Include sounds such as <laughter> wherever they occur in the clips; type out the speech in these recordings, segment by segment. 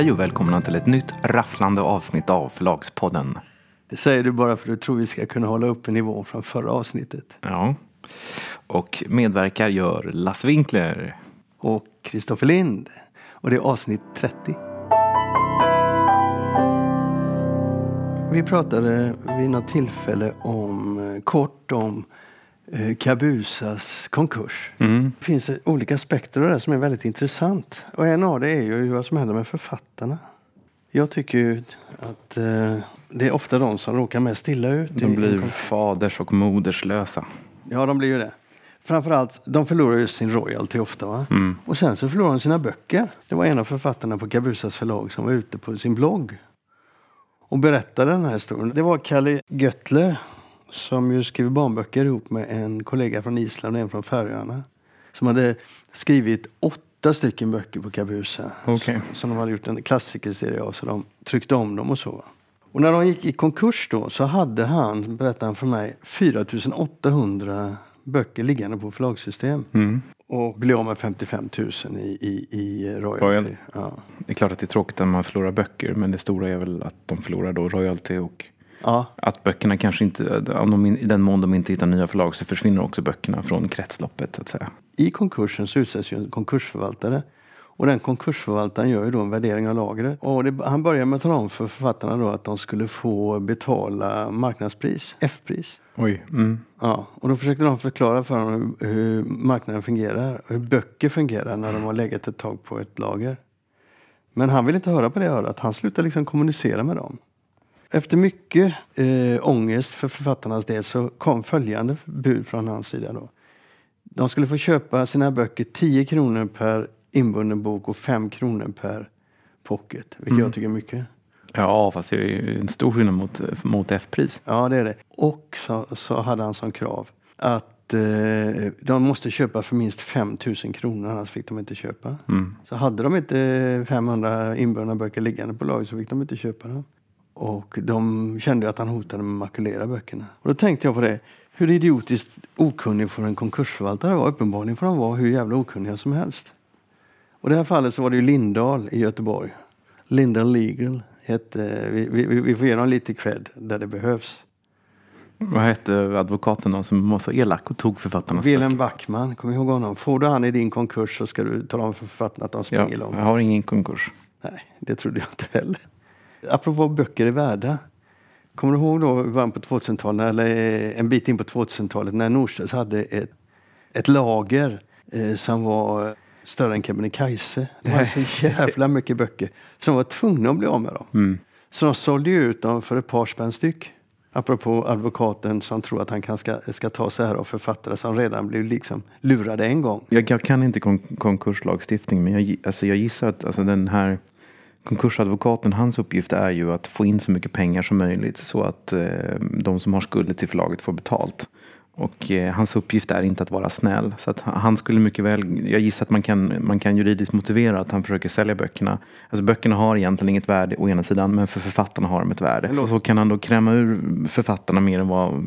Hej och välkomna till ett nytt rafflande avsnitt av Förlagspodden. Det säger du bara för att du tror vi ska kunna hålla uppe nivån från förra avsnittet. Ja. Och medverkar gör Lasse Winkler. Och Kristoffer Lind. Och det är avsnitt 30. Vi pratade vid något tillfälle om, eh, kort om eh, Kabusas konkurs. Mm. Det finns olika aspekter av det som är väldigt intressant. Och en av det är ju vad som händer med författarna. Jag tycker ju att eh, det är ofta de som råkar mest illa ut. De blir faders och moderslösa. Ja, de blir ju det. Framförallt, de förlorar ju sin royalty ofta. Va? Mm. Och sen så förlorar de sina böcker. Det var en av författarna på Kabusas förlag som var ute på sin blogg och berättade den här historien. Det var Kalle Göttler som ju skriver barnböcker ihop med en kollega från Island och en från Färöarna. Som hade skrivit åtta stycken böcker på Kabusa. Okej. Som de hade gjort en klassikerserie av så de tryckte om dem och så. Och när de gick i konkurs då så hade han, berättade han för mig, 4800 böcker liggande på förlagssystem. Mm. Och blev av med 55 000 i, i, i royalty. Royalty. Ja. Det är klart att det är tråkigt när man förlorar böcker. Men det stora är väl att de förlorar då royalty och ja, att böckerna kanske inte, om i den mån de inte hittar nya förlag så försvinner också böckerna från kretsloppet så att säga. I konkursen så utsätts ju en konkursförvaltare. Och den konkursförvaltaren gör ju då en värdering av lagret. Och det, han börjar med att tala om för författarna då att de skulle få betala marknadspris, F-pris. Oj. Mm. Ja, och då försökte de förklara för honom hur, hur marknaden fungerar, hur böcker fungerar när de har legat ett tag på ett lager. Men han ville inte höra på det örat. Han slutade liksom kommunicera med dem. Efter mycket eh, ångest för författarnas del så kom följande bud från hans sida. Då. De skulle få köpa sina böcker 10 kronor per inbunden bok och 5 kronor per pocket. Vilket jag tycker är mycket. Ja, fast det är ju en stor skillnad mot, mot F-pris. Ja, det är det. Och så, så hade han som krav att eh, de måste köpa för minst 5 000 kronor, annars fick de inte köpa. Mm. Så hade de inte 500 inbundna böcker liggande på lager så fick de inte köpa dem. Och de kände att han hotade med att makulera böckerna. Och då tänkte jag på det. Hur idiotiskt okunnig får en konkursförvaltare vara? Uppenbarligen får de vara hur jävla okunniga som helst. Och i det här fallet så var det ju Lindahl i Göteborg. Lindahl Legal hette, vi, vi, vi får ge dem lite cred där det behövs. Vad hette advokaten då som var så elak och tog författarnas Wilhelm? Backman, kommer ihåg honom? Får du han i din konkurs så ska du tala om för författarna att de Ja, springer långt. jag har ingen konkurs. Nej, det trodde jag inte heller. Apropå vad böcker är värda. Kommer du ihåg då i början på 2000-talet, eller en bit in på 2000-talet, när Norstedts hade ett, ett lager eh, som var större än Kebnekaise. Det var så jävla mycket böcker. Så de var tvungna att bli av med dem. Mm. Så de sålde ut dem för ett par spänn styck. Apropå advokaten som tror att han kan ska, ska ta sig här av författare som redan blev liksom lurade en gång. Jag, jag kan inte kon konkurslagstiftning men jag, alltså jag gissar att alltså den här konkursadvokaten, hans uppgift är ju att få in så mycket pengar som möjligt så att eh, de som har skulder till förlaget får betalt. Och eh, hans uppgift är inte att vara snäll. Så att han- skulle mycket väl, jag gissar att man kan, man kan juridiskt motivera att han försöker sälja böckerna. Alltså böckerna har egentligen inget värde å ena sidan men för författarna har de ett värde. Och så kan han då kräma ur författarna mer än vad...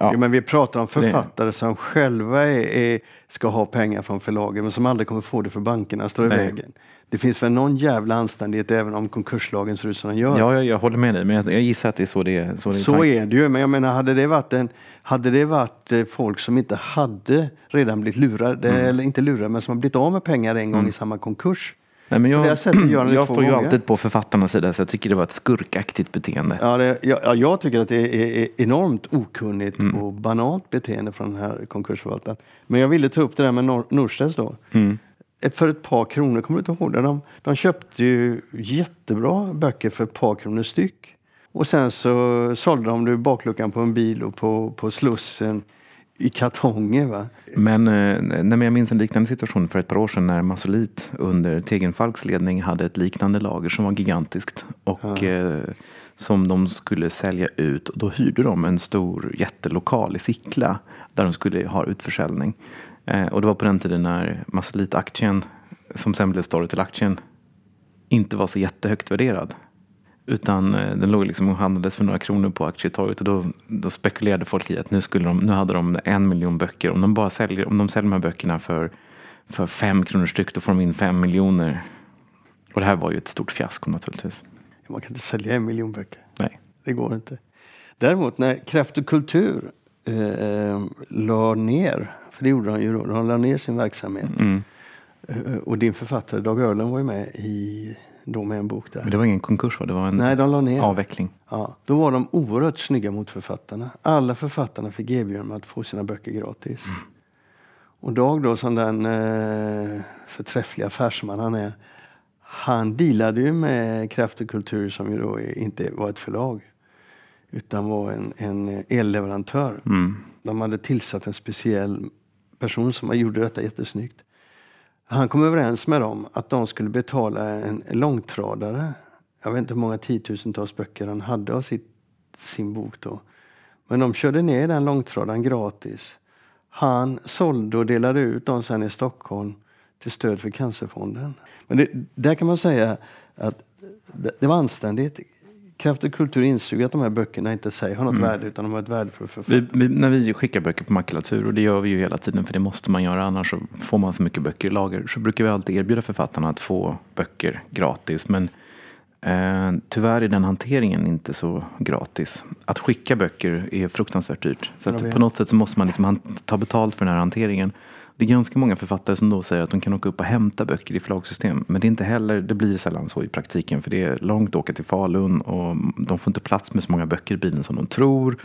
Ja. Jo, men vi pratar om författare som själva är, är, ska ha pengar från förlagen men som aldrig kommer få det för bankerna står i Nej. vägen. Det finns väl någon jävla anständighet även om konkurslagen ser ut som den gör. Ja, jag, jag håller med dig, men jag, jag gissar att det är så det är. Så, det är Så är det ju. Men jag menar, hade det varit, en, hade det varit eh, folk som inte hade redan blivit lurade, Mm. eller inte lurade, men som har blivit av med pengar en gång i samma konkurs. Nej, men jag, jag står ju gånger. alltid på författarnas sida, så jag tycker det var ett skurkaktigt beteende. Ja, det, ja, jag tycker att det är, är enormt okunnigt Mm. och banalt beteende från den här konkursförvaltaren. Men jag ville ta upp det där med Nor- Norstedts då. Mm. Ett- För ett par kronor, kommer du inte ihåg det? De, de köpte ju jättebra böcker för ett par kronor styck. Och sen så sålde de det bakluckan på en bil och på, på Slussen i kartonger. Va? Men, eh, nej, jag minns en liknande situation för ett par år sedan när Masolit under Tegenfalks ledning hade ett liknande lager som var gigantiskt. Och eh, som de skulle sälja ut. Då hyrde de en stor jättelokal i Sickla där de skulle ha utförsäljning. Eh, och det var på den tiden när Masolit-aktien, som sen blev Storytel-aktien, inte var så jättehögt värderad. Utan eh, den låg liksom och handlades för några kronor på aktietorget och då, då spekulerade folk i att nu, skulle de, nu hade de en miljon böcker. Om de bara säljer, om de säljer de här böckerna för, för fem kronor styck då får de in fem miljoner. Och det här var ju ett stort fiasko naturligtvis. Man kan inte sälja en miljon böcker. Nej. Det går inte. Däremot när Kraft och kultur eh, la ner, för det gjorde de ju då, de la ner sin verksamhet. Mm. Eh, och din författare Dag Öhrlund var ju med i, då med en bok där. Men det var ingen konkurs va? Det var en Nej, de la ner. avveckling. Ja, då var de oerhört snygga mot författarna. Alla författarna fick erbjudande att få sina böcker gratis. Mm. Och Dag då som den eh, förträffliga affärsman han är. Han dealade ju med Kraft och kultur som ju då inte var ett förlag. Utan var en, en elleverantör. Mm. De hade tillsatt en speciell person som gjorde detta jättesnyggt. Han kom överens med dem att de skulle betala en långtradare. Jag vet inte hur många tiotusentals böcker han hade av sitt, sin bok då. Men de körde ner den långtradaren gratis. Han sålde och delade ut dem sen i Stockholm till stöd för Cancerfonden. Men det, där kan man säga att det, det var anständigt. Kraft och kultur insåg att de här böckerna inte sig har något värde utan de har ett värde för författaren. Vi, vi, när vi skickar böcker på makulatur, och det gör vi ju hela tiden för det måste man göra annars så får man för mycket böcker i lager, så brukar vi alltid erbjuda författarna att få böcker gratis. Men eh, tyvärr är den hanteringen inte så gratis. Att skicka böcker är fruktansvärt dyrt. Så på något sätt så måste man liksom ta betalt för den här hanteringen. Det är ganska många författare som då säger att de kan åka upp och hämta böcker i förlagssystem. Men det är inte heller, det blir sällan så i praktiken. För det är långt att åka till Falun och de får inte plats med så många böcker i bilen som de tror.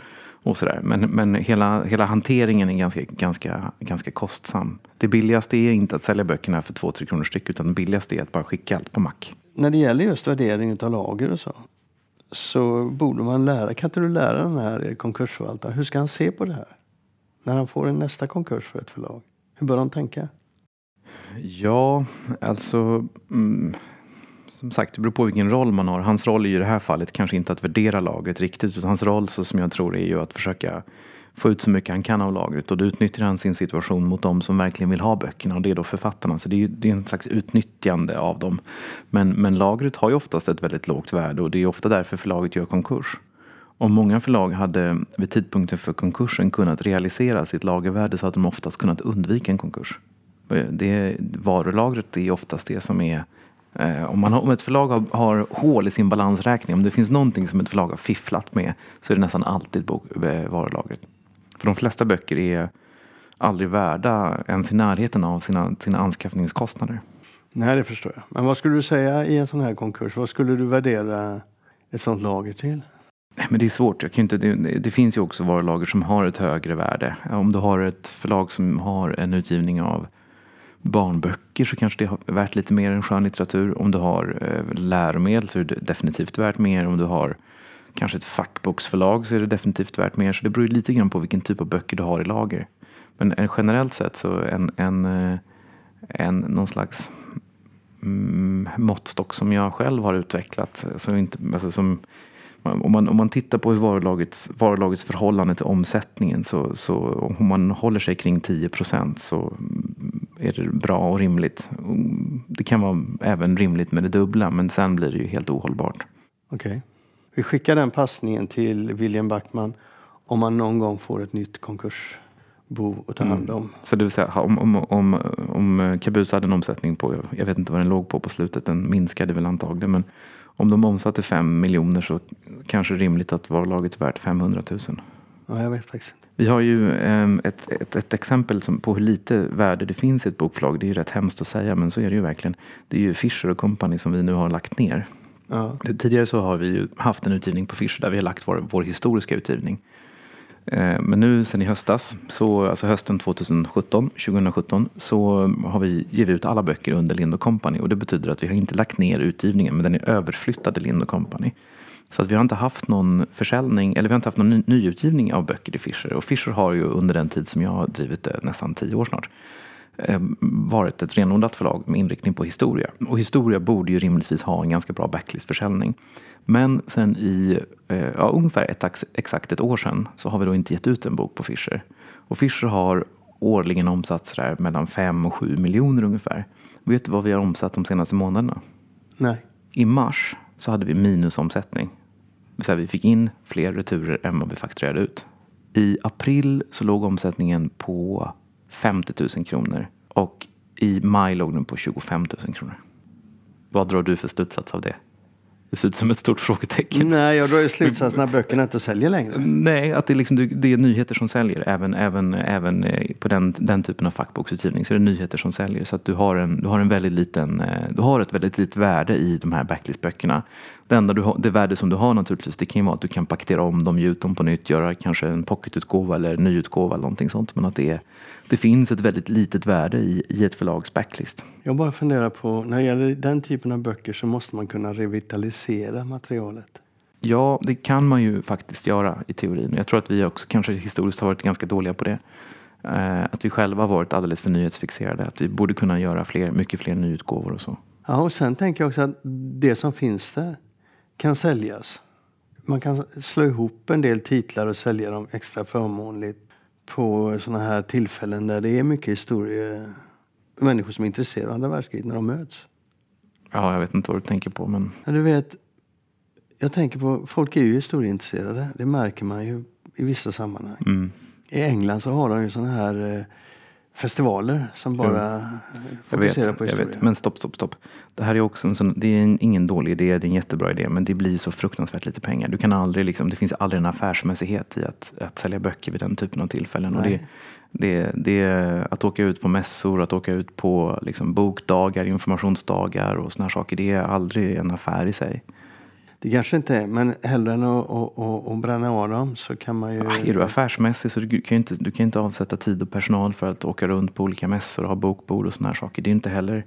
Och så där. Men, men hela, hela hanteringen är ganska, ganska, ganska kostsam. Det billigaste är inte att sälja böckerna för 2-3 kronor styck. Utan det billigaste är att bara skicka allt på mack. När det gäller just värdering av lager och så. Så borde man lära, kan inte du lära den här konkursförvaltaren, hur ska han se på det här? När han får en nästa konkurs för ett förlag. Hur bör han tänka? Ja, alltså mm, som sagt, det beror på vilken roll man har. Hans roll är ju i det här fallet kanske inte att värdera lagret riktigt, utan hans roll så som jag tror är ju att försöka få ut så mycket han kan av lagret och då utnyttjar han sin situation mot de som verkligen vill ha böckerna och det är då författarna. Så det är ju det är en slags utnyttjande av dem. Men, men lagret har ju oftast ett väldigt lågt värde och det är ofta därför förlaget gör konkurs. Om många förlag hade vid tidpunkten för konkursen kunnat realisera sitt lagervärde så hade de oftast kunnat undvika en konkurs. Det, varulagret är oftast det som är eh, om, man har, om ett förlag har, har hål i sin balansräkning, om det finns någonting som ett förlag har fifflat med så är det nästan alltid bok, eh, varulagret. För de flesta böcker är aldrig värda ens i närheten av sina, sina anskaffningskostnader. Nej, det förstår jag. Men vad skulle du säga i en sån här konkurs? Vad skulle du värdera ett sånt lager till? Men det är svårt. Jag kan inte, det, det finns ju också varulager som har ett högre värde. Om du har ett förlag som har en utgivning av barnböcker så kanske det är värt lite mer än skönlitteratur. Om du har eh, läromedel så är det definitivt värt mer. Om du har kanske ett fackboksförlag så är det definitivt värt mer. Så det beror lite grann på vilken typ av böcker du har i lager. Men eh, generellt sett så en, en, eh, en någon slags mm, måttstock som jag själv har utvecklat. Eh, som inte, alltså som, om, man, om man tittar på hur varulagets, varulagets förhållande till omsättningen så, så om man håller sig kring 10 procent så är det bra och rimligt. Det kan vara även rimligt med det dubbla men sen blir det ju helt ohållbart. Okej. Vi skickar den passningen till William Backman om man någon gång får ett nytt konkursbo att ta hand om. Så det vill säga om, om, om, om Kabus hade en omsättning på, jag vet inte vad den låg på på slutet, den minskade väl antagligen men om de omsatte 5 miljoner så kanske rimligt att varulaget är värt 500 000. Ja, jag vet faktiskt. Vi har ju ehm, ett, ett, ett exempel på hur lite värde det finns i ett bokförlag. Det är ju rätt hemskt att säga men så är det ju verkligen. Det är ju Fischer Company som vi nu har lagt ner. Ja. Tidigare så har vi ju haft en utgivning på Fischer där vi har lagt vår, vår historiska utgivning. Eh, men nu sen i höstas, så, alltså hösten 2017, 2017, så har vi givit ut alla böcker under Lind Company och det betyder att vi har inte lagt ner utgivningen men den är överflyttad till Lind Company. Så att vi har inte haft någon försäljning, eller vi har inte haft någon ny, nyutgivning av böcker i Fischer. Och Fischer har ju under den tid som jag har drivit det, nästan tio år snart, varit ett renodlat förlag med inriktning på historia. Och historia borde ju rimligtvis ha en ganska bra backlistförsäljning. Men sen i eh, ja, ungefär ett, exakt ett år sedan så har vi då inte gett ut en bok på Fischer. Och Fischer har årligen omsatt sådär mellan 5 och 7 miljoner ungefär. Vet du vad vi har omsatt de senaste månaderna? Nej. I mars så hade vi minusomsättning. Vill säga vi fick in fler returer än vad vi fakturerade ut. I april så låg omsättningen på 50 000 kronor och i maj låg den på 25 000 kronor. Vad drar du för slutsats av det? Det ser ut som ett stort frågetecken. Nej, jag drar ju slutsatsen att böckerna inte säljer längre. Nej, att det är, liksom, det är nyheter som säljer. Även, även, även eh, på den, den typen av fackboksutgivning så är det nyheter som säljer. Så att du har, en, du har, en väldigt liten, eh, du har ett väldigt litet värde i de här backlistböckerna. Det, enda du har, det värde som du har naturligtvis det kan vara att du kan paketera om dem, ge ut dem på nytt, göra kanske en pocketutgåva eller nyutgåva eller någonting sånt. Men att det, är, det finns ett väldigt litet värde i, i ett förlags backlist. Jag bara funderar på, när det gäller den typen av böcker så måste man kunna revitalisera materialet. Ja, det kan man ju faktiskt göra i teorin. Jag tror att vi också kanske historiskt har varit ganska dåliga på det. Eh, att vi själva har varit alldeles för nyhetsfixerade. Att vi borde kunna göra fler, mycket fler nyutgåvor och så. Ja, och sen tänker jag också att det som finns där kan säljas. Man kan slå ihop en del titlar och sälja dem extra förmånligt på sådana här tillfällen där det är mycket historia. Människor som är intresserade av andra världskriget när de möts. Ja, jag vet inte vad du tänker på men... Men du vet, jag tänker på, folk är ju historieintresserade. Det märker man ju i vissa sammanhang. Mm. I England så har de ju sådana här eh, festivaler som bara Jag fokuserar vet, på jag historia. vet. Men stopp, stopp, stopp. Det här är också en sån, det är en, ingen dålig idé, det är en jättebra idé, men det blir så fruktansvärt lite pengar. Du kan aldrig, liksom, det finns aldrig en affärsmässighet i att, att sälja böcker vid den typen av tillfällen. Och det, det, det, att åka ut på mässor, att åka ut på liksom, bokdagar, informationsdagar och såna här saker, det är aldrig en affär i sig. Det kanske inte är, men hellre än att, att, att, att bränna av dem så kan man ju... Ah, Är du affärsmässig så du kan ju inte, du kan inte avsätta tid och personal för att åka runt på olika mässor och ha bokbord och såna här saker. Det är inte heller,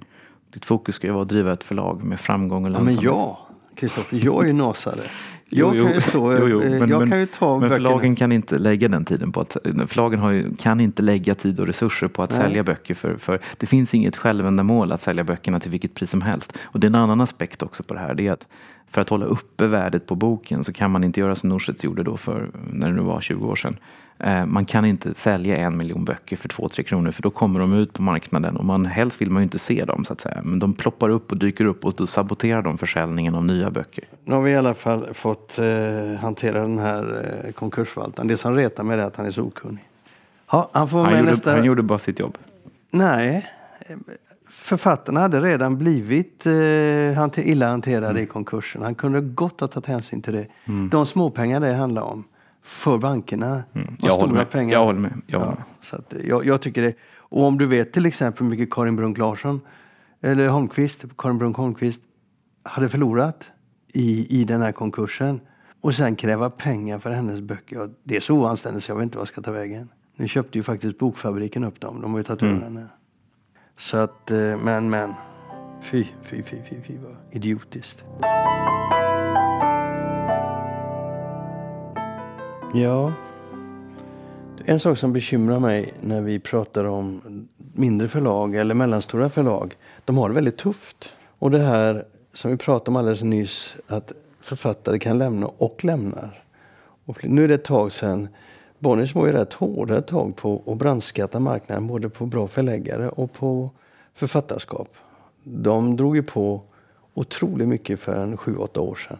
ditt fokus ska ju vara att driva ett förlag med framgång och Ja, men lönsamhet. jag, Kristoffer, jag är ju nasare. Jag jo. kan ju stå, Jo, jo, men- jag men- kan ju ta Men böckerna. förlagen kan inte lägga den tiden på att, förlagen har ju, kan inte lägga tid och resurser på att Nej. sälja böcker för, för det finns inget självändamål att sälja böckerna till vilket pris som helst. Och det är en annan aspekt också på det här. Det är att för att hålla uppe värdet på boken så kan man inte göra som Norstedts gjorde då för, när det nu var 20 år sedan. Eh, Man kan inte sälja en miljon böcker för två, tre kronor för då kommer de ut på marknaden och man, helst vill man ju inte se dem så att säga. Men de ploppar upp och dyker upp och då saboterar de försäljningen av nya böcker. Nu har vi i alla fall fått eh, hantera den här eh, konkursförvaltaren. Det som retar mig är att han är så okunnig. Ja, han får Han gjorde, nästa... han gjorde bara sitt jobb. Nej. Författarna hade redan blivit eh, illa hanterade Mm. i konkursen. Han kunde gott ha tagit hänsyn till det. De småpengar det handlar om för bankerna Mm. Jag håller stora med. pengar. Jag håller med. Jag håller Ja, med. så att, eh, jag, jag tycker det. Och om du vet till exempel hur mycket Karin Brunk Larsson eller Holmqvist, Karin Brunk Holmqvist hade förlorat i, i den här konkursen och sen kräva pengar för hennes böcker. Ja, det är så oanständigt så jag vet inte vad jag ska ta vägen. Nu köpte ju faktiskt Bokfabriken upp dem. De har ju tagit över henne. Så att, eh, men, men. Fy, fy, fy, fy, fy vad idiotiskt. Ja. En sak som bekymrar mig när vi pratar om mindre förlag eller mellanstora förlag. De har det väldigt tufft. Och det här som vi pratade om alldeles nyss. Att författare kan lämna och lämnar. Och nu är det ett tag sedan. Bonniers var ju rätt hårda ett tag på att brandskatta marknaden. Både på bra förläggare och på författarskap. De drog ju på otroligt mycket för en sju, åtta år sedan.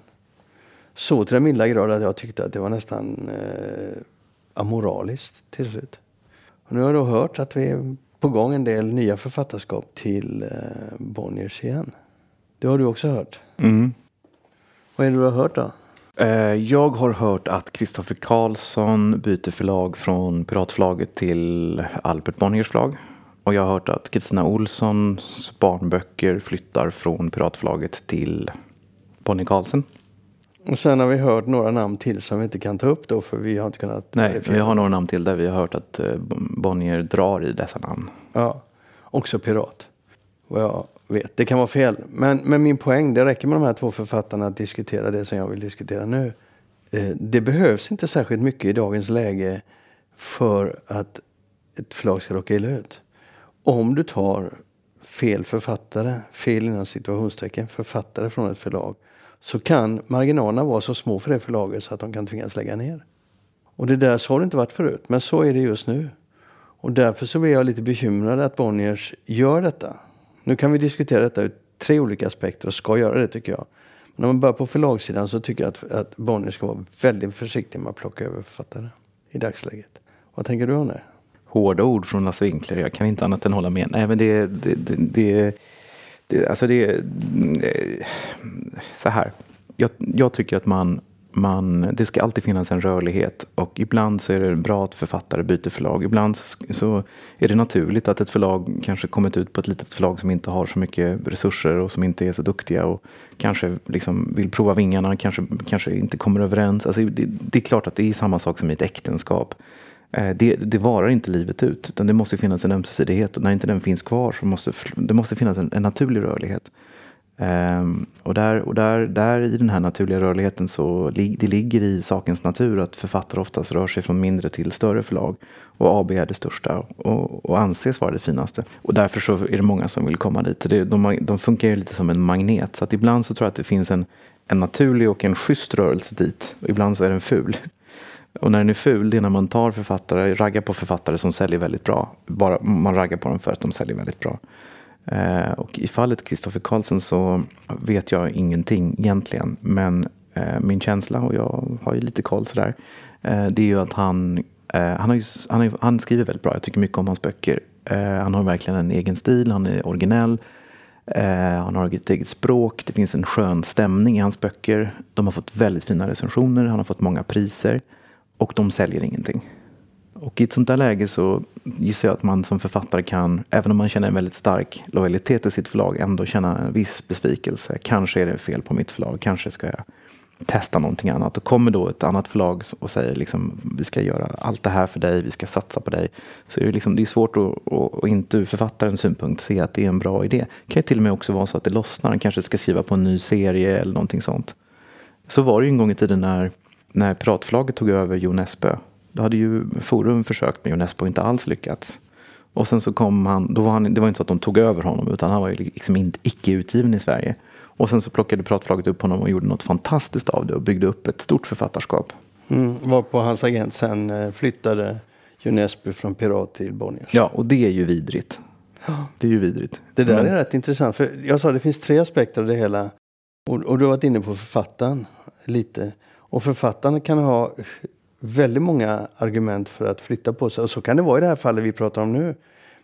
Så till den milda grad att jag tyckte att det var nästan eh, amoraliskt till slut. Och nu har jag då hört att vi är på gång en del nya författarskap till eh, Bonniers igen. Det har du också hört. Mm. Vad är det du har hört då? Eh, Jag har hört att Kristoffer Karlsson byter förlag från Piratförlaget till Albert Bonniers förlag. Och jag har hört att Kristina Olssons barnböcker flyttar från Piratförlaget till Bonnier Carlsen. Och sen har vi hört några namn till som vi inte kan ta upp då för vi har inte kunnat Nej, vi har några namn till där vi har hört att eh, Bonnier drar i dessa namn. Ja, också pirat. Vad jag vet. Det kan vara fel. Men, men min poäng, det räcker med de här två författarna att diskutera det som jag vill diskutera nu. Eh, det behövs inte särskilt mycket i dagens läge för att ett förlag ska råka illa ut. Om du tar fel författare, fel inom situationstecken, författare från ett förlag, så kan marginalerna vara så små för det förlaget så att de kan tvingas lägga ner. Och det där så har det inte varit förut, men så är det just nu. Och därför så blir jag lite bekymrad att Bonniers gör detta. Nu kan vi diskutera detta ur tre olika aspekter och ska göra det tycker jag. Men om man börjar på förlagssidan så tycker jag att, att Bonnier ska vara väldigt försiktig med att plocka över författare i dagsläget. Vad tänker du om det? Hårda ord från Lasse Winkler. Jag kan inte annat än hålla med. Nej, men det, det, det, det, Det, alltså det är så här. Jag, jag tycker att man, man, det ska alltid finnas en rörlighet och ibland så är det bra att författare byter förlag. Ibland så är det naturligt att ett förlag kanske kommit ut på ett litet förlag som inte har så mycket resurser och som inte är så duktiga och kanske liksom vill prova vingarna, kanske, kanske inte kommer överens. Alltså det, det är klart att det är samma sak som i ett äktenskap. Eh, det, det varar inte livet ut, utan det måste finnas en ömsesidighet och när inte den finns kvar så måste det måste finnas en, en naturlig rörlighet. Um, och där, och där, där i den här naturliga rörligheten så li, det ligger i sakens natur att författare oftast rör sig från mindre till större förlag. Och AB är det största och, och anses vara det finaste. Och därför så är det många som vill komma dit. Det, de, de funkar ju lite som en magnet. Så att ibland så tror jag att det finns en, en naturlig och en schysst rörelse dit. Och ibland så är den ful. <laughs> Och när den är ful, det är när man tar författare, raggar på författare som säljer väldigt bra. Bara, man raggar på dem för att de säljer väldigt bra. Eh, och i fallet Kristoffer Karlsson så vet jag ingenting egentligen. Men eh, min känsla, och jag har ju lite koll sådär, eh, det är ju att han, eh, han, har ju, han, har, han, skriver väldigt bra. Jag tycker mycket om hans böcker. Eh, han har verkligen en egen stil, han är originell. Eh, han har ett eget språk, det finns en skön stämning i hans böcker. De har fått väldigt fina recensioner, han har fått många priser. Och de säljer ingenting. Och i ett sånt där läge så gissar jag att man som författare kan, även om man känner en väldigt stark lojalitet till sitt förlag, ändå känna en viss besvikelse. Kanske är det fel på mitt förlag, kanske ska jag testa någonting annat. Och kommer då ett annat förlag och säger liksom, vi ska göra allt det här för dig, vi ska satsa på dig. Så är det, liksom, det är svårt att, att, att inte ur författarens synpunkt se att det är en bra idé. Det kan ju till och med också vara så att det lossnar, han kanske ska skriva på en ny serie eller någonting sånt. Så var det ju en gång i tiden när, när Piratförlaget tog över Jo Nesbø då hade ju Forum försökt med Unesco och inte alls lyckats. Och sen så kom han, då var han, det var inte så att de tog över honom utan han var ju liksom inte icke utgiven i Sverige. Och sen så plockade pratförlaget upp honom och gjorde något fantastiskt av det och byggde upp ett stort författarskap. Mm, varpå hans agent sen eh, flyttade Unesco från Pirat till Bonniers. Ja, och det är ju vidrigt. Det är ju vidrigt. Det där Men... är rätt intressant. För jag sa det finns tre aspekter av det hela. Och, och du har varit inne på författaren lite. Och författaren kan ha väldigt många argument för att flytta på sig. Och så kan det vara i det här fallet vi pratar om nu.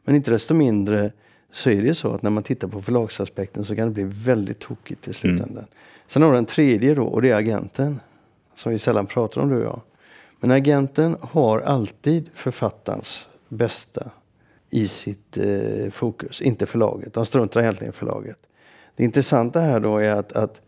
Men inte desto mindre så är det ju så att när man tittar på förlagsaspekten så kan det bli väldigt tokigt i slutändan. Mm. Sen har du den tredje då och det är agenten. Som vi sällan pratar om du och jag. Men agenten har alltid författarens bästa i sitt eh, fokus, inte förlaget. De struntar helt i förlaget. Det intressanta här då är att, att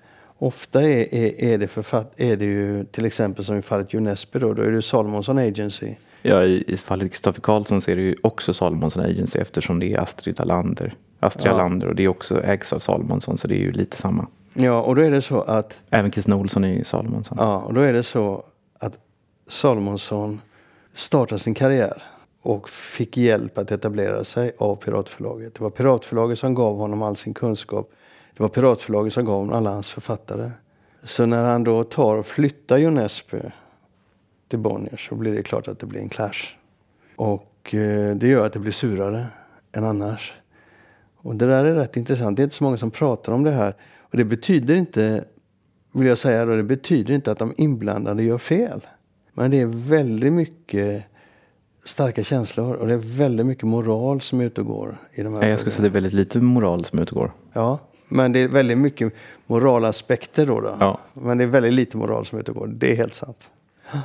Ofta är, är, är, det författ, är det ju till exempel som i fallet Unesco då, då är det Salomonsson Agency. Ja, i, i fallet Kristoffer Karlsson så är det ju också Salomonsson Agency eftersom det är Astrid Alander. Astrid ja. Alander och det är också ägs av Salomonsson så det är ju lite samma. Ja, och då är det så att... Även Kristina Olsson är ju Salomonsson. Ja, och då är det så att Salomonsson startade sin karriär och fick hjälp att etablera sig av Piratförlaget. Det var Piratförlaget som gav honom all sin kunskap det var Piratförlaget som gav honom alla hans författare. Så när han då tar och flyttar Unesco till Bonniers så blir det klart att det blir en clash. Och eh, det gör att det blir surare än annars. Och det där är rätt intressant. Det är inte så många som pratar om det här. Och det betyder inte, vill jag säga då, det betyder inte att de inblandade gör fel. Men det är väldigt mycket starka känslor och det är väldigt mycket moral som är ute och går. I de här jag skulle säga att det är väldigt lite moral som är ute och går. Ja, men det är väldigt mycket moralaspekter då. då. Ja. Men det är väldigt lite moral som utegår. Det är helt sant.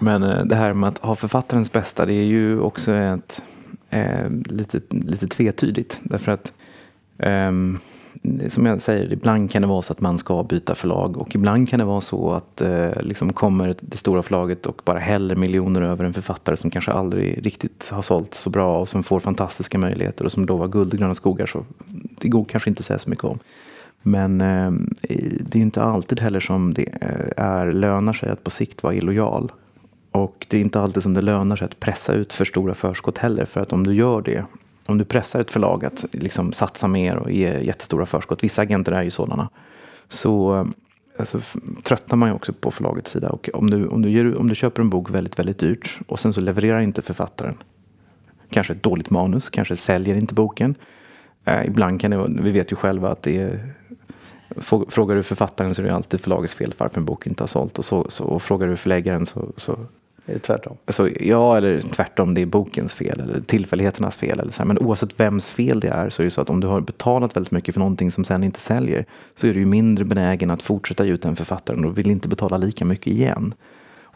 Men eh, det här med att ha författarens bästa, det är ju också ett, eh, lite, lite tvetydigt. Därför att eh, som jag säger, ibland kan det vara så att man ska byta förlag och ibland kan det vara så att eh, liksom kommer det stora förlaget och bara häller miljoner över en författare som kanske aldrig riktigt har sålt så bra och som får fantastiska möjligheter och som då var guld och gröna skogar. Så det går kanske inte att säga så mycket om. Men eh, det är inte alltid heller som det eh, är, lönar sig att på sikt vara illojal. Och det är inte alltid som det lönar sig att pressa ut för stora förskott heller. För att om du gör det, om du pressar ett förlag att liksom satsa mer och ge jättestora förskott, vissa agenter är ju sådana, så eh, alltså, tröttnar man ju också på förlagets sida. Och om du, om, du ger, om du köper en bok väldigt, väldigt dyrt och sen så levererar inte författaren, kanske ett dåligt manus, kanske säljer inte boken. Eh, ibland kan det, vi vet ju själva att det är Frågar du författaren så är det alltid förlagets fel varför en bok inte har sålt. Och, så, så, och frågar du förläggaren så, så Är det tvärtom? Alltså, ja, eller tvärtom, det är bokens fel eller tillfälligheternas fel. Eller så här. Men oavsett vems fel det är så är det så att om du har betalat väldigt mycket för någonting som sen inte säljer så är du ju mindre benägen att fortsätta ge ut den författaren och vill inte betala lika mycket igen.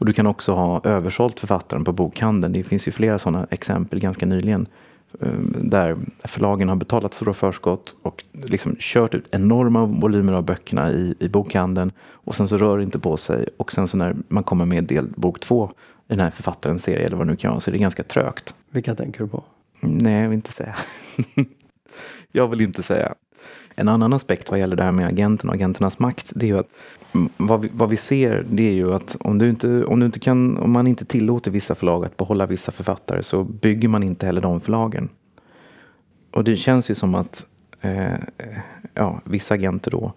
Och du kan också ha översålt författaren på bokhandeln. Det finns ju flera sådana exempel ganska nyligen där förlagen har betalat stora förskott och liksom kört ut enorma volymer av böckerna i, i bokhandeln och sen så rör det inte på sig och sen så när man kommer med del bok två i den här författarens serie eller vad det nu kan vara så är det ganska trögt. Vilka tänker du på? Nej, jag vill inte säga. <laughs> jag vill inte säga. En annan aspekt vad gäller det här med agenten och agenternas makt, det är ju att vad vi, vad vi ser det är ju att om, du inte, om, du inte kan, om man inte tillåter vissa förlag att behålla vissa författare så bygger man inte heller de förlagen. Och det känns ju som att eh, ja, vissa agenter då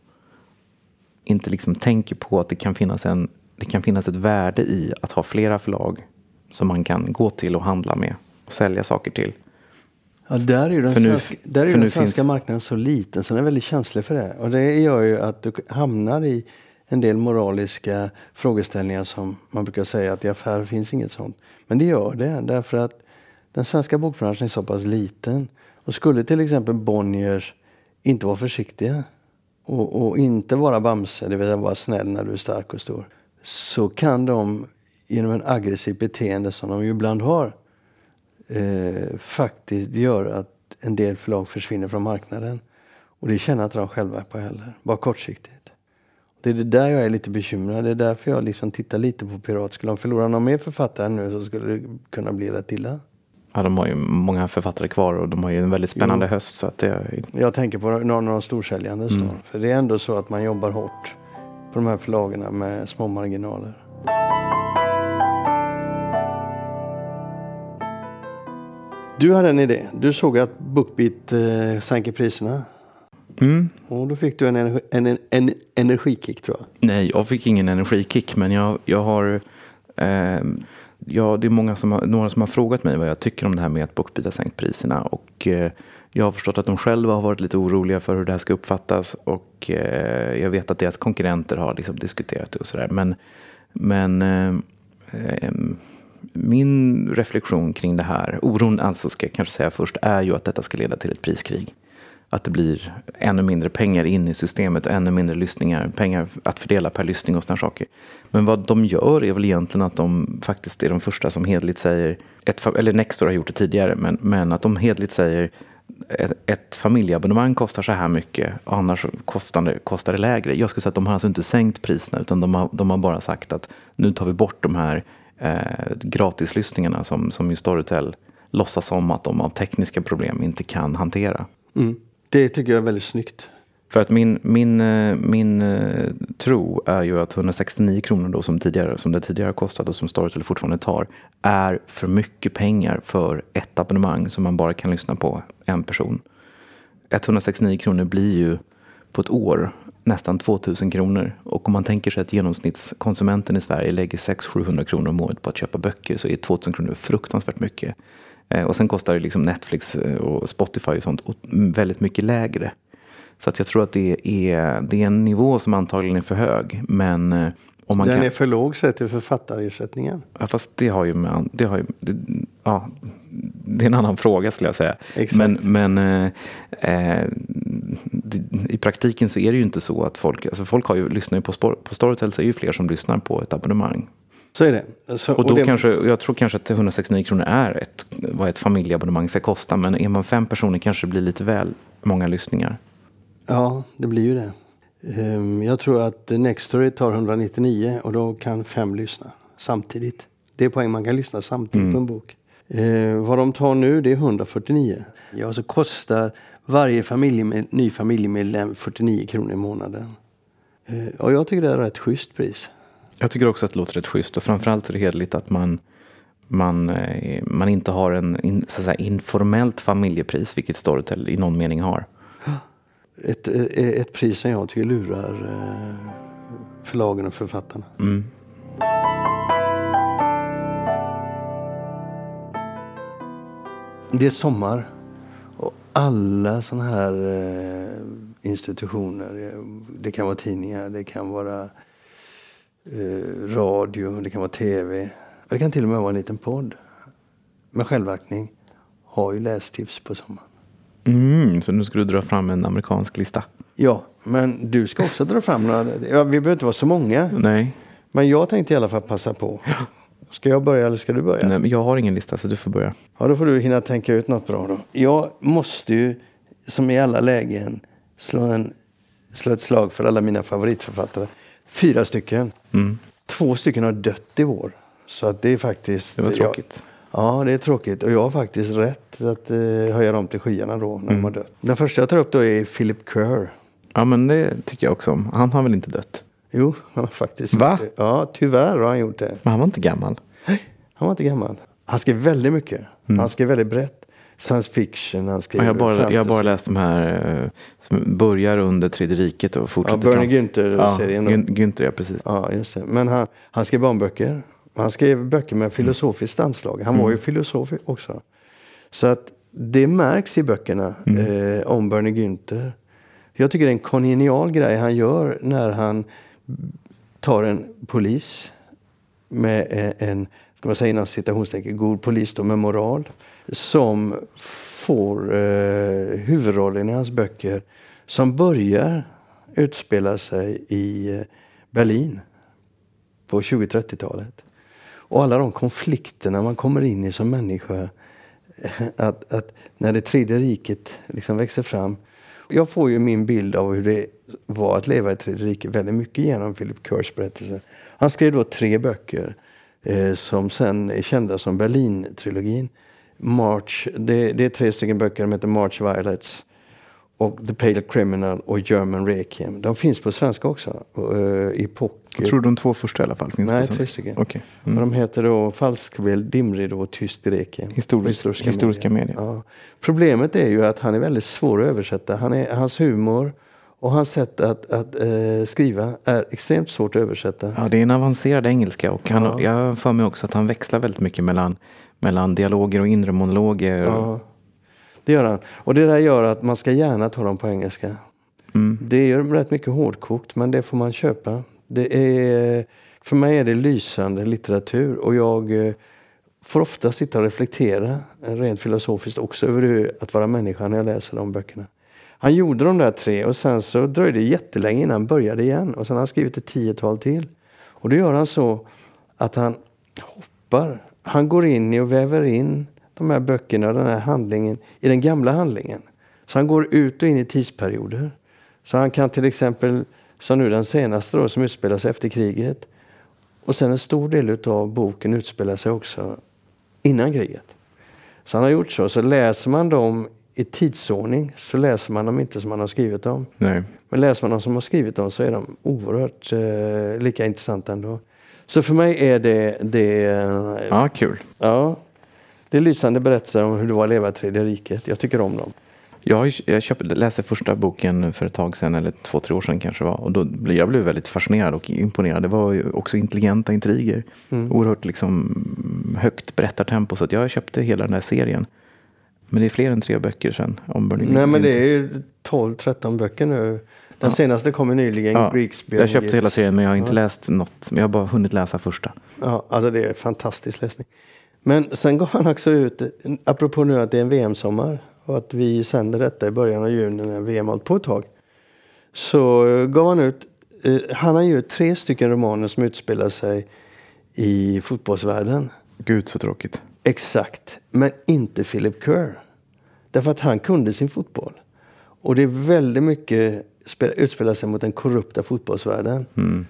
inte liksom tänker på att det kan, finnas en, det kan finnas ett värde i att ha flera förlag som man kan gå till och handla med och sälja saker till. Ja, där är ju den, För nu- svenska, där är ju den svenska finns- marknaden så liten så den är väldigt känslig för det. Och det gör ju att du hamnar i en del moraliska frågeställningar som man brukar säga att i affärer finns inget sånt. Men det gör det därför att den svenska bokbranschen är så pass liten. Och skulle till exempel Bonniers inte vara försiktiga och, och inte vara Bamse, det vill säga vara snäll när du är stark och stor. Så kan de genom en aggressiv beteende som de ju ibland har eh, faktiskt gör att en del förlag försvinner från marknaden. Och det känner inte de själva på heller, bara kortsiktigt. Det är det där jag är lite bekymrad. Det är därför jag liksom tittar lite på Pirat. Skulle de förlora någon mer författare nu så skulle det kunna bli rätt illa. Ja, de har ju många författare kvar och de har ju en väldigt spännande höst. Så att det, Jag tänker på någon av de storsäljande. Mm. För det är ändå så att man jobbar hårt på de här förlagen med små marginaler. Du hade en idé. Du såg att Bookbeat eh, sänker priserna. Mm, Och då fick du en, energi, en, en, en energikick tror jag. Nej, jag fick ingen energikick, men jag, jag har... Eh, ja, det är många som har, några som har frågat mig vad jag tycker om det här med att Bookbeat har sänkt priserna. Och eh, jag har förstått att de själva har varit lite oroliga för hur det här ska uppfattas. Och eh, jag vet att deras konkurrenter har liksom diskuterat det och sådär. Men, men eh, eh, min reflektion kring det här, oron alltså ska jag kanske säga först, är ju att detta ska leda till ett priskrig. Att det blir ännu mindre pengar in i systemet och ännu mindre lyssningar, pengar att fördela per lyssning och sådana saker. Men vad de gör är väl egentligen att de faktiskt är de första som hedligt säger, ett, eller Nextor har gjort det tidigare, men, men att de hedligt säger ett, ett familjeabonnemang kostar så här mycket och annars kostar det, kostar det lägre. Jag skulle säga att de har alltså inte sänkt priserna utan de har, de har bara sagt att nu tar vi bort de här eh, gratislyssningarna som, som ju Storytel låtsas som att de av tekniska problem inte kan hantera. Mm. Det tycker jag är väldigt snyggt. För att min, min, eh, min eh, tro är ju att 169 kronor då som, tidigare, som det tidigare har kostat och som Storytel fortfarande tar är för mycket pengar för ett abonnemang som man bara kan lyssna på en person. 169 kronor blir ju på ett år nästan 2000 kronor. Och om man tänker sig att genomsnittskonsumenten i Sverige lägger 600-700 kronor om året på att köpa böcker så är 2000 kronor fruktansvärt mycket. Eh, Och sen kostar liksom Netflix eh, och Spotify och sånt väldigt mycket lägre. Så att jag tror att det är, det är en nivå som antagligen är för hög. Men eh, om man Den kan... är för låg sett till författarersättningen. Ja, fast det har ju med... Det, har ju, det, ja, det är en annan fråga skulle jag säga. Exakt. Men, men eh, eh, i praktiken så är det ju inte så att folk... Alltså folk har ju, lyssnar ju på, på Storytel så är ju fler som lyssnar på ett abonnemang. Så är det. Så, Och då det, kanske, jag tror kanske att 169 kronor är ett, vad ett familjeabonnemang ska kosta. Men är man fem personer kanske det blir lite väl många lyssningar. Ja, det blir ju det. Ehm, Jag tror att Nextory tar 199 och då kan fem lyssna samtidigt. Det är poäng, man kan lyssna samtidigt på en bok. Eh, vad de tar nu det är 149. Ja, så kostar varje familjemed, ny familjemedlem 49 kronor i månaden. Eh, och jag tycker det är ett rätt schysst pris. Jag tycker också att det låter rätt schysst och framförallt är det hederligt att man, man, eh, man inte har en så säga, informellt familjepris, vilket Storytel i någon mening har. <gasps> Ett, eh, ett pris som jag tycker lurar eh, förlagen och författarna. Mm. Det är sommar och alla sådana här institutioner, det kan vara tidningar, det kan vara eh, radio, det kan vara tv. det kan till och med vara en liten podd med självaktning, har ju lästips på sommaren. Mm, så nu ska du dra fram en amerikansk lista? Ja, men du ska också dra fram några. Ja, vi behöver inte vara så många. Nej. Men jag tänkte i alla fall passa på. Ska jag börja eller ska du börja? Nej, men jag har ingen lista så du får börja. Ja, då får du hinna tänka ut något bra då. Jag måste ju, som i alla lägen, slå, en, slå ett slag för alla mina favoritförfattare. Fyra stycken. Mm. Två stycken har dött i vår. Så att det är faktiskt... Det var tråkigt. Ja, det är tråkigt. Och jag har faktiskt rätt att eh, höja dem till skyarna då, när de har dött. Den första jag tar upp då är Philip Kerr. Ja, men det tycker jag också om. Han har väl inte dött? Jo, han har faktiskt Va? det. Ja, tyvärr har han gjort det. Men han var inte gammal. Han var inte gammal. Han skrev väldigt mycket. Han skrev väldigt brett. Science fiction, han skrev Ja, jag, bara, fantasy. jag har bara läst de här eh, som börjar under tredje riket och Ja, fortsätter Bernie fram. Günther-serien. Ja, Günther, ja precis. Ja, just det. Men han, han skrev barnböcker. Han skrev böcker med filosofiskt anslag. Han var ju filosof också. Så att det märks i böckerna eh, om Bernie Günther. Jag tycker det är en kongenial grej han gör när han tar en polis med eh, en, ska man säga inom citationstecken, god polis då med moral. Som får eh, huvudrollen i hans böcker. Som börjar utspela sig i eh, Berlin på 20-30-talet. Och alla de konflikterna man kommer in i som människa. Eh, att, att när det tredje riket liksom växer fram. Jag får ju min bild av hur det var att leva i tredje riket väldigt mycket genom Philip Kerrs berättelse. Han skrev då tre böcker eh, som sen är kända som Berlin-trilogin. March, det, det är tre stycken böcker, de heter March Violets och The Pale Criminal och German Requiem. De finns på svenska också. eh, I pocket. Jag tror de två första i alla fall finns Nej, på tre svenska. stycken. Okej. Och Mm. De heter då Falskbild, Dimridå och Tyst Requiem. Historisk- På historiska medier. Ja. Problemet är ju att han är väldigt svår att översätta. Han är, hans humor och hans sätt att, att eh, skriva är extremt svårt att översätta. Ja, det är en avancerad engelska och han, Ja. jag har för mig också att han växlar väldigt mycket mellan, mellan dialoger och inre monologer. Ja, det gör han. Och det där gör att man ska gärna ta dem på engelska. Mm. Det är ju rätt mycket hårdkokt, men det får man köpa. Det är, för mig är det lysande litteratur och jag eh, får ofta sitta och reflektera eh, rent filosofiskt också över hur att vara människa när jag läser de böckerna. Han gjorde de där tre och sen så dröjde det jättelänge innan han började igen. Och sen har han skrivit ett tiotal till. Och då gör han så att han hoppar. Han går in i och väver in de här böckerna och den här handlingen i den gamla handlingen. Så han går ut och in i tidsperioder. Så han kan till exempel, som nu den senaste då, som utspelar sig efter kriget. Och sen en stor del av boken utspelar sig också innan kriget. Så han har gjort så. Så läser man dem i tidsordning så läser man dem inte som man har skrivit dem. Nej. Men läser man dem som har skrivit dem så är de oerhört eh, lika intressanta ändå. Så för mig är det, det, Ja, kul. ja, det är lysande berättelser om hur det var att leva i tredje riket. Jag tycker om dem. Jag, jag läste första boken för ett tag sedan, eller två, tre år sedan kanske var. Och då, jag blev väldigt fascinerad och imponerad. Det var ju också intelligenta intriger. Mm. Oerhört liksom, högt berättartempo. Så att jag köpte hela den här serien. Men det är fler än tre böcker sen. Om Nej men det är ju 12-13 böcker nu. Den senaste kom ju nyligen, Ja, Greeks jag köpte hela serien men jag har inte Ja. läst något. Men jag har bara hunnit läsa första. Ja, alltså det är fantastisk läsning. Men sen gav han också ut, apropå nu att det är en VM-sommar och att vi sänder detta i början av juni när VM hållit på ett tag. Så gav han ut, eh, han har ju tre stycken romaner som utspelar sig i fotbollsvärlden. Gud så tråkigt. Exakt, men inte Philip Kerr. Därför att han kunde sin fotboll. Och det är väldigt mycket utspelar sig mot den korrupta fotbollsvärlden.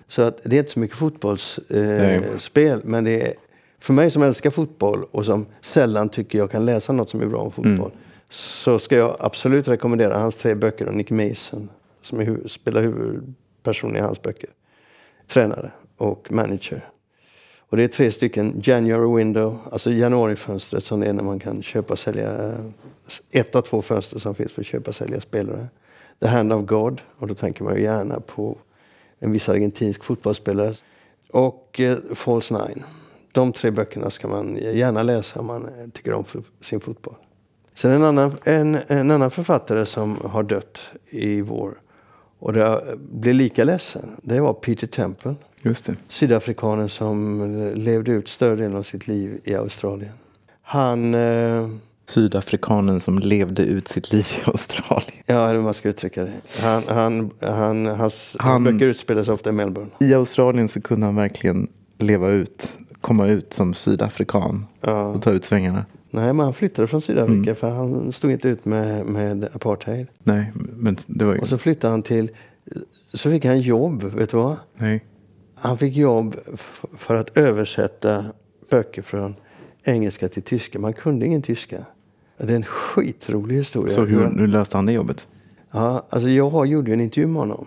Så att det är inte så mycket fotbollsspel, eh, men det är för mig som älskar fotboll och som sällan tycker jag kan läsa något som är bra om fotboll. Så ska jag absolut rekommendera hans tre böcker och Nick Mason som är hu- spelar huvudperson i hans böcker. Tränare och manager. Och det är tre stycken January window, alltså januarifönstret som det är när man kan köpa och sälja. Ett av två fönster som finns för att köpa och sälja spelare. The hand of God, och då tänker man ju gärna på en viss argentinsk fotbollsspelare. Och eh, False Nine. De tre böckerna ska man gärna läsa om man eh, tycker om sin fotboll. Sen en annan, en, en annan författare som har dött i vår och det blir lika ledsen, det var Peter Temple. Just det. Sydafrikanen som eh, levde ut större delen av sitt liv i Australien. Han... Eh, Sydafrikanen som levde ut sitt liv i Australien. ja, hur man ska uttrycka det. Han, han, han, hans Han- böcker utspelar sig ofta i Melbourne. I Australien så kunde han verkligen leva ut, komma ut som sydafrikan Ja. och ta ut svängarna. Nej, men han flyttade från Sydafrika Mm. för han stod inte ut med, med apartheid. Nej, men det var ju... Och så flyttade han till... Så fick han jobb, vet du vad? Nej. Han fick jobb för att översätta böcker från engelska till tyska. Man kunde ingen tyska. Det är en skitrolig historia. Så hur, hur löste han det jobbet? Ja, alltså jag har- gjorde ju en intervju med honom.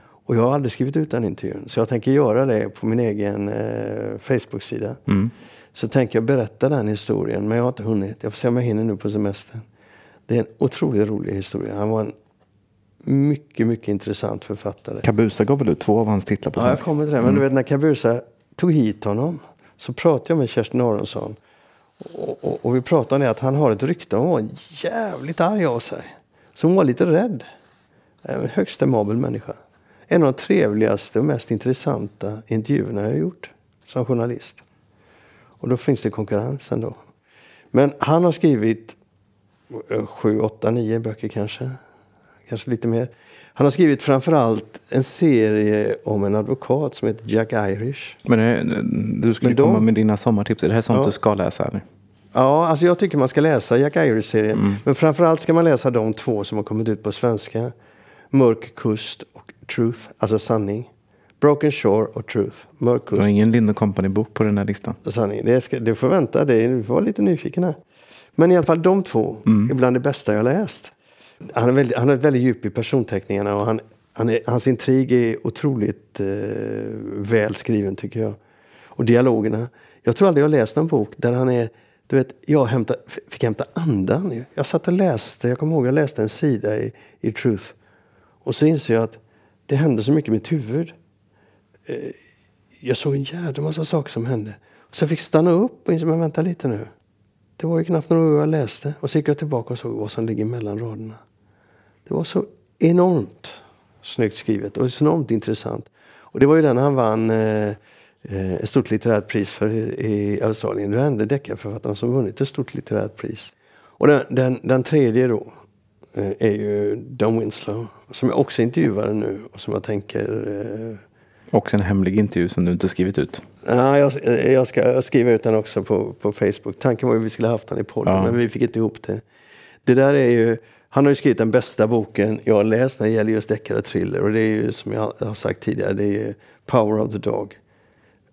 Och jag har aldrig skrivit ut den intervjun. Så jag tänker göra det på min egen eh, Facebook-sida. Mm. Så tänker jag berätta den historien. Men jag har inte hunnit. Jag får se om jag hinner nu på semestern. Det är en otroligt rolig historia. Han var en mycket, mycket intressant författare. Kabusa gav väl ut två av hans titlar på Ja, jag svenska? kommer till det. Men du vet när Kabusa tog hit honom så pratade jag med Kerstin Aronsson. Och, och, och vi pratade om det att han har ett rykte om att vara jävligt arg av sig. Så hon var lite rädd. Eh, en högst amabel människa. En av de trevligaste och mest intressanta intervjuerna jag har gjort som journalist. Och då finns det konkurrens ändå. Men han har skrivit eh, sju, åtta, nio böcker kanske. Kanske lite mer. Han har skrivit framförallt en serie om en advokat som heter Jack Irish. Men det, du skulle Men då- komma med dina sommartips. Är det här sånt Ja. du ska läsa? Nu? Ja, alltså jag tycker man ska läsa Jack Irish-serien. Men framförallt ska man läsa de två som har kommit ut på svenska. Mörk kust och Truth, alltså sanning. Broken Shore och Truth. Mörk Du har kust ingen Lind Company-bok på den här listan? sanning. Det, ska, det får vänta, det, du får vara lite nyfiken här. Men i alla fall de två är bland det bästa jag har läst. Han är väldigt, han är väldigt djup i personteckningarna och han, han är, hans intrig är otroligt eh, väl skriven tycker jag. Och dialogerna. Jag tror aldrig jag läst en bok där han är du vet, jag hämta, fick hämta andan. Jag satt och läste, jag kommer ihåg jag läste en sida i, i Truth. Och så inser jag att det hände så mycket i mitt huvud. Eh, jag såg en jävla massa saker som hände. Så jag fick stanna upp och inse, men vänta lite nu. Det var ju knappt några år jag läste. Och så gick jag tillbaka och såg vad som ligger mellan raderna. Det var så enormt snyggt skrivet och så enormt intressant. Och det var ju den han vann eh, eh, ett stort litterärt pris för i, Australien. Den enda deckarförfattaren som vunnit ett stort litterärt pris. Och den, den, den tredje då eh, är ju Don Winslow. Som jag också intervjuade nu och som jag tänker eh, Också en hemlig intervju som du inte skrivit ut. Ja, jag, jag ska skriva ut den också på, på Facebook. Tanken var ju att vi skulle haft den i podden, Ja. men vi fick inte ihop det. Det där är ju, han har ju skrivit den bästa boken jag har läst när det gäller just deckare och thriller. Och det är ju som jag har sagt tidigare, det är ju Power of the Dog.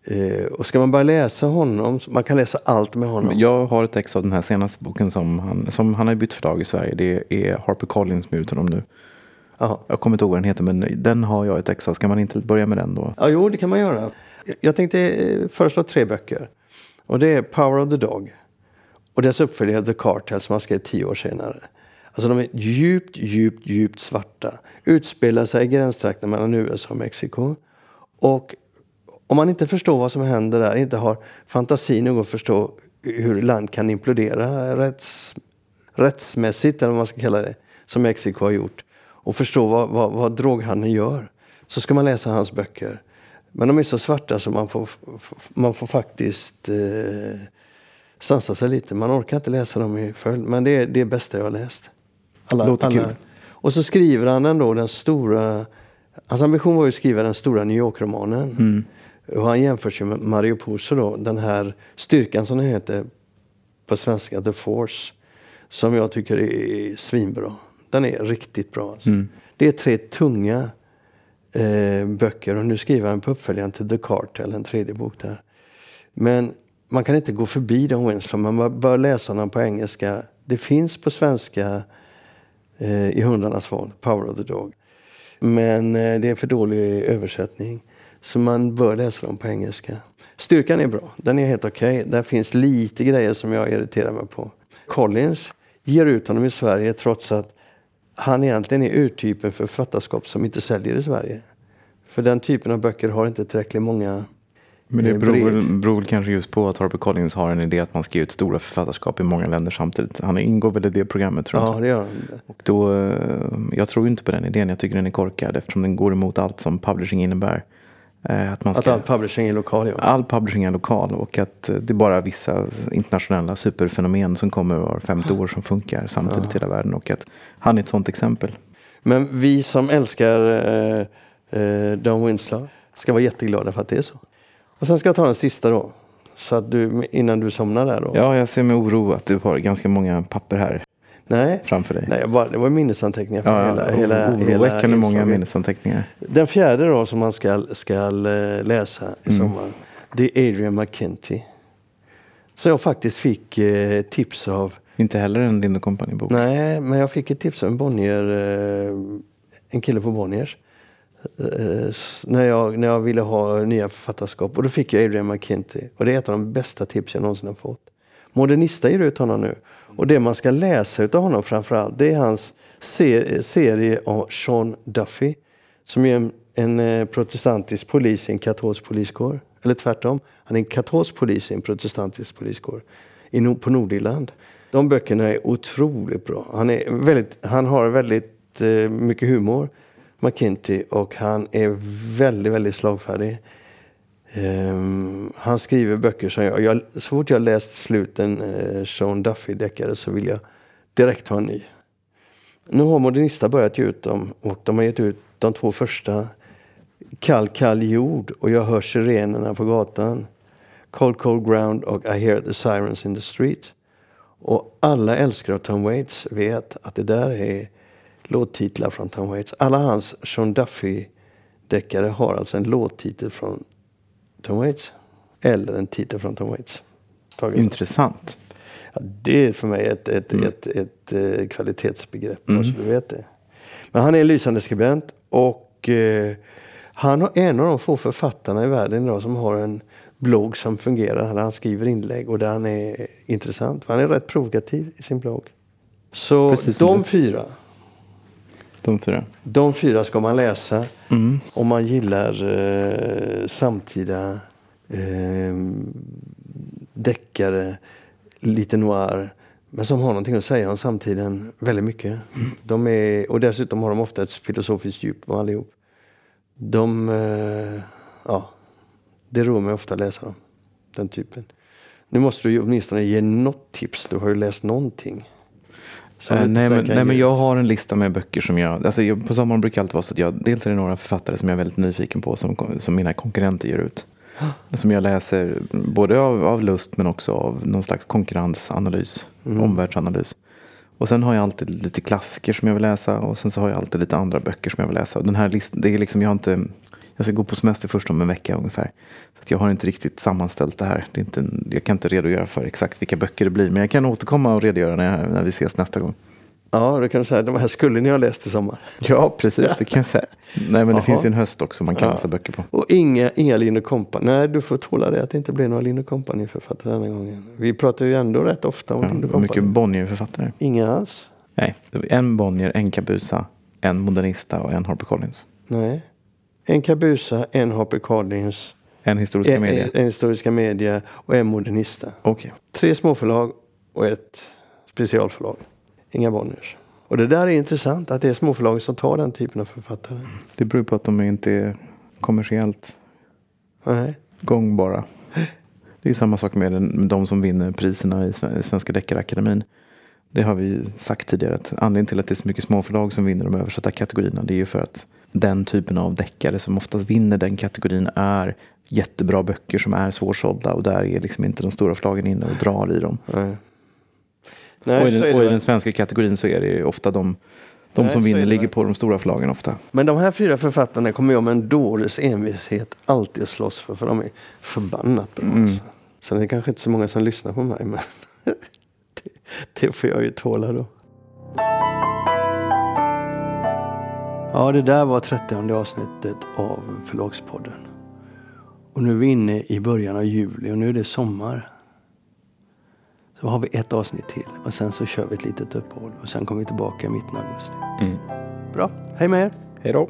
Eh, och ska man bara läsa honom, man kan läsa allt med honom. Jag har ett ex av den här senaste boken som han, som han har bytt förlag i Sverige. Det är Harper Collins som är ute honom nu. Jaha. Jag kommer inte ihåg vad den heter men den har jag ett ex av. Ska man inte börja med den då? Ja, jo, det kan man göra. Jag tänkte eh, föreslå tre böcker. Och det är Power of the Dog. Och dess uppföljare The Cartel som han skrev tio år senare. Alltså de är djupt, djupt, djupt svarta. Utspelar sig i gränstrakten mellan USA och Mexiko. Och om man inte förstår vad som händer där, inte har fantasi nog att förstå hur land kan implodera rätts, rättsmässigt, eller vad man ska kalla det, som Mexiko har gjort. Och förstå vad, vad, vad droghandeln gör. Så ska man läsa hans böcker. Men de är så svarta så man får, man får faktiskt eh, sansa sig lite. Man orkar inte läsa dem i följd. Men det är det bästa jag har läst. Alla, Låter kul. Och så skriver han ändå den stora... Hans ambition var ju att skriva den stora New York-romanen. Mm. Och han jämförs ju med Mario Puzo då. Den här styrkan som den heter på svenska, The Force. Som jag tycker är svinbra. Den är riktigt bra. Alltså. Mm. Det är tre tunga eh, böcker och nu skriver han på uppföljaren till The Cartel, en tredje bok där. Men man kan inte gå förbi Don Winslow, man bör- bör läsa honom på engelska. Det finns på svenska eh, i Hundarnas fond, Power of the Dog. Men eh, det är för dålig översättning. Så man bör läsa dem på engelska. Styrkan är bra, den är helt okej. Där finns lite grejer som jag irriterar mig på. Collins ger ut honom i Sverige trots att han egentligen är urtypen för författarskap som inte säljer i Sverige. För den typen av böcker har inte tillräckligt många men det eh, beror, beror kanske just på att Harper Collins har en idé att man ska ge ut stora författarskap i många länder samtidigt. Han ingår väl i det programmet tror jag. Ja, det gör han. Och då, eh, jag tror inte på den idén. Jag tycker den är korkad eftersom den går emot allt som publishing innebär. Eh, Att, man Att ska, all publishing är lokal, ja. all publishing är lokal och att det är bara vissa internationella superfenomen som kommer var femte år som funkar samtidigt i hela världen. Och att han är ett sånt exempel. Men vi som älskar eh, eh, Don Winslow ska vara jätteglada för att det är så. Och sen ska jag ta den sista då. Så att du, innan du somnar där då. Ja, jag ser med oro att du har ganska många papper här Nej, framför dig. Nej bara, det var minnesanteckningar för Ja, hela, hela, hela oroväckande många inslaget. minnesanteckningar. Den fjärde då som man ska, ska eh, läsa i Mm. sommar. Det är Adrian McKenty. Så jag faktiskt fick eh, tips av. Inte heller en Lind Company-bok. Nej, men jag fick ett tips av en Bonnier. Eh, en kille på Bonniers. Eh, när, jag, när jag ville ha nya författarskap. Och då fick jag Adrian McKinty. Och det är ett av de bästa tips jag någonsin har fått. Modernista ger ut honom nu. Och det man ska läsa av honom framförallt. Det är hans ser, serie om Sean Duffy. Som är en, en eh, protestantisk polis i en katolsk poliskår. Eller tvärtom. Han är en katolsk polis i en protestantisk poliskår. I, på Nordirland. De böckerna är otroligt bra. Han, är väldigt, han har väldigt eh, mycket humor. McKinty och han är väldigt, väldigt slagfärdig. Um, han skriver böcker som jag, jag... Så fort jag läst sluten uh, Sean Duffy-deckare så vill jag direkt ha en ny. Nu har Modernista börjat ge ut dem och de har gett ut de två första. Kall, kall jord och jag hör sirenerna på gatan. Cold, cold ground och I hear the sirens in the street. Och alla älskare av Tom Waits vet att det där är låttitlar från Tom Waits. Alla hans Sean Duffy-deckare har alltså en låttitel från Tom Waits. Eller en titel från Tom Waits. Taget. Intressant. Ja, det är för mig ett, ett, ett, ett, eh, kvalitetsbegrepp. bara Så du vet det. Men han är en lysande skribent och eh, han är en av de få författarna i världen idag som har en blogg som fungerar. Där han skriver inlägg och där han är intressant. Han är rätt provokativ i sin blogg. Så Precis de fyra, De fyra. de fyra ska man läsa Mm. om man gillar eh, samtida eh, deckare, lite noir. Men som har någonting att säga om samtiden väldigt mycket. De är, och dessutom har de ofta ett filosofiskt djup allihop. De, eh, ja, det rår mig ofta att läsa dem. Den typen. Nu måste du ju åtminstone ge något tips. Du har ju läst någonting. Du nej, men, nej, men jag har en lista med böcker som jag... Alltså jag på sommaren brukar det alltid vara så att jag... Dels är det några författare som jag är väldigt nyfiken på som, som mina konkurrenter ger ut. <gasps> Som jag läser både av, av lust men också av någon slags konkurrensanalys, Mm. omvärldsanalys. Och sen har jag alltid lite klassiker som jag vill läsa och sen så har jag alltid lite andra böcker som jag vill läsa. Den här listan, det är liksom, jag har inte... Jag ska gå på semester först om en vecka ungefär. Så jag har inte riktigt sammanställt det här. Det är inte, en- jag kan inte redogöra för exakt vilka böcker det blir. Men jag kan återkomma och redogöra när, jag, när vi ses nästa gång. Ja, då kan du säga de här skulle ni ha läst i sommar. Ja, precis. Det kan jag säga. Nej, men det Jaha. finns ju en höst också man kan Ja. läsa böcker på. Och inga, inga Linn Company. Nej, du får tåla det att det inte blir några Linn Company författare denna gången. Vi pratar ju ändå rätt ofta om Ja, det var mycket Company. Bonnier-författare. Inga alls. Nej, en Bonnier, en Kabusa, en Modernista och en Harper Collins. Nej. En Kabusa, en Harper Collins, En historiska en, media. en, historiska media och en Modernista. Okej. Tre småförlag och ett specialförlag. Inga Bonniers. Och det där är intressant att det är småförlagen som tar den typen av författare. Det beror på att de inte är kommersiellt Nej. gångbara. Det är samma sak med de som vinner priserna i Sve- Svenska Deckarakademin. Det har vi sagt tidigare att anledningen till att det är så mycket småförlag som vinner de översatta kategorierna det är ju för att den typen av deckare som oftast vinner den kategorin är jättebra böcker som är svårsålda och där är liksom inte de stora förlagen inne och drar i dem. Nej. Nej, och i den, och i den svenska kategorin så är det ju ofta de, de Nej, som vinner ligger på de stora förlagen ofta. Men de här fyra författarna kommer jag med en dåres envishet alltid att slåss för. För de är förbannat bra. Mm. Alltså. Sen är det kanske inte så många som lyssnar på mig. Men <laughs> det, det får jag ju tåla då. Ja, det där var 30 avsnittet av Förlagspodden. Och nu är vi inne i början av juli och nu är det sommar. Så har vi ett avsnitt till och sen så kör vi ett litet uppehåll och sen kommer vi tillbaka i mitten av augusti. Bra, hej med er! Hej då!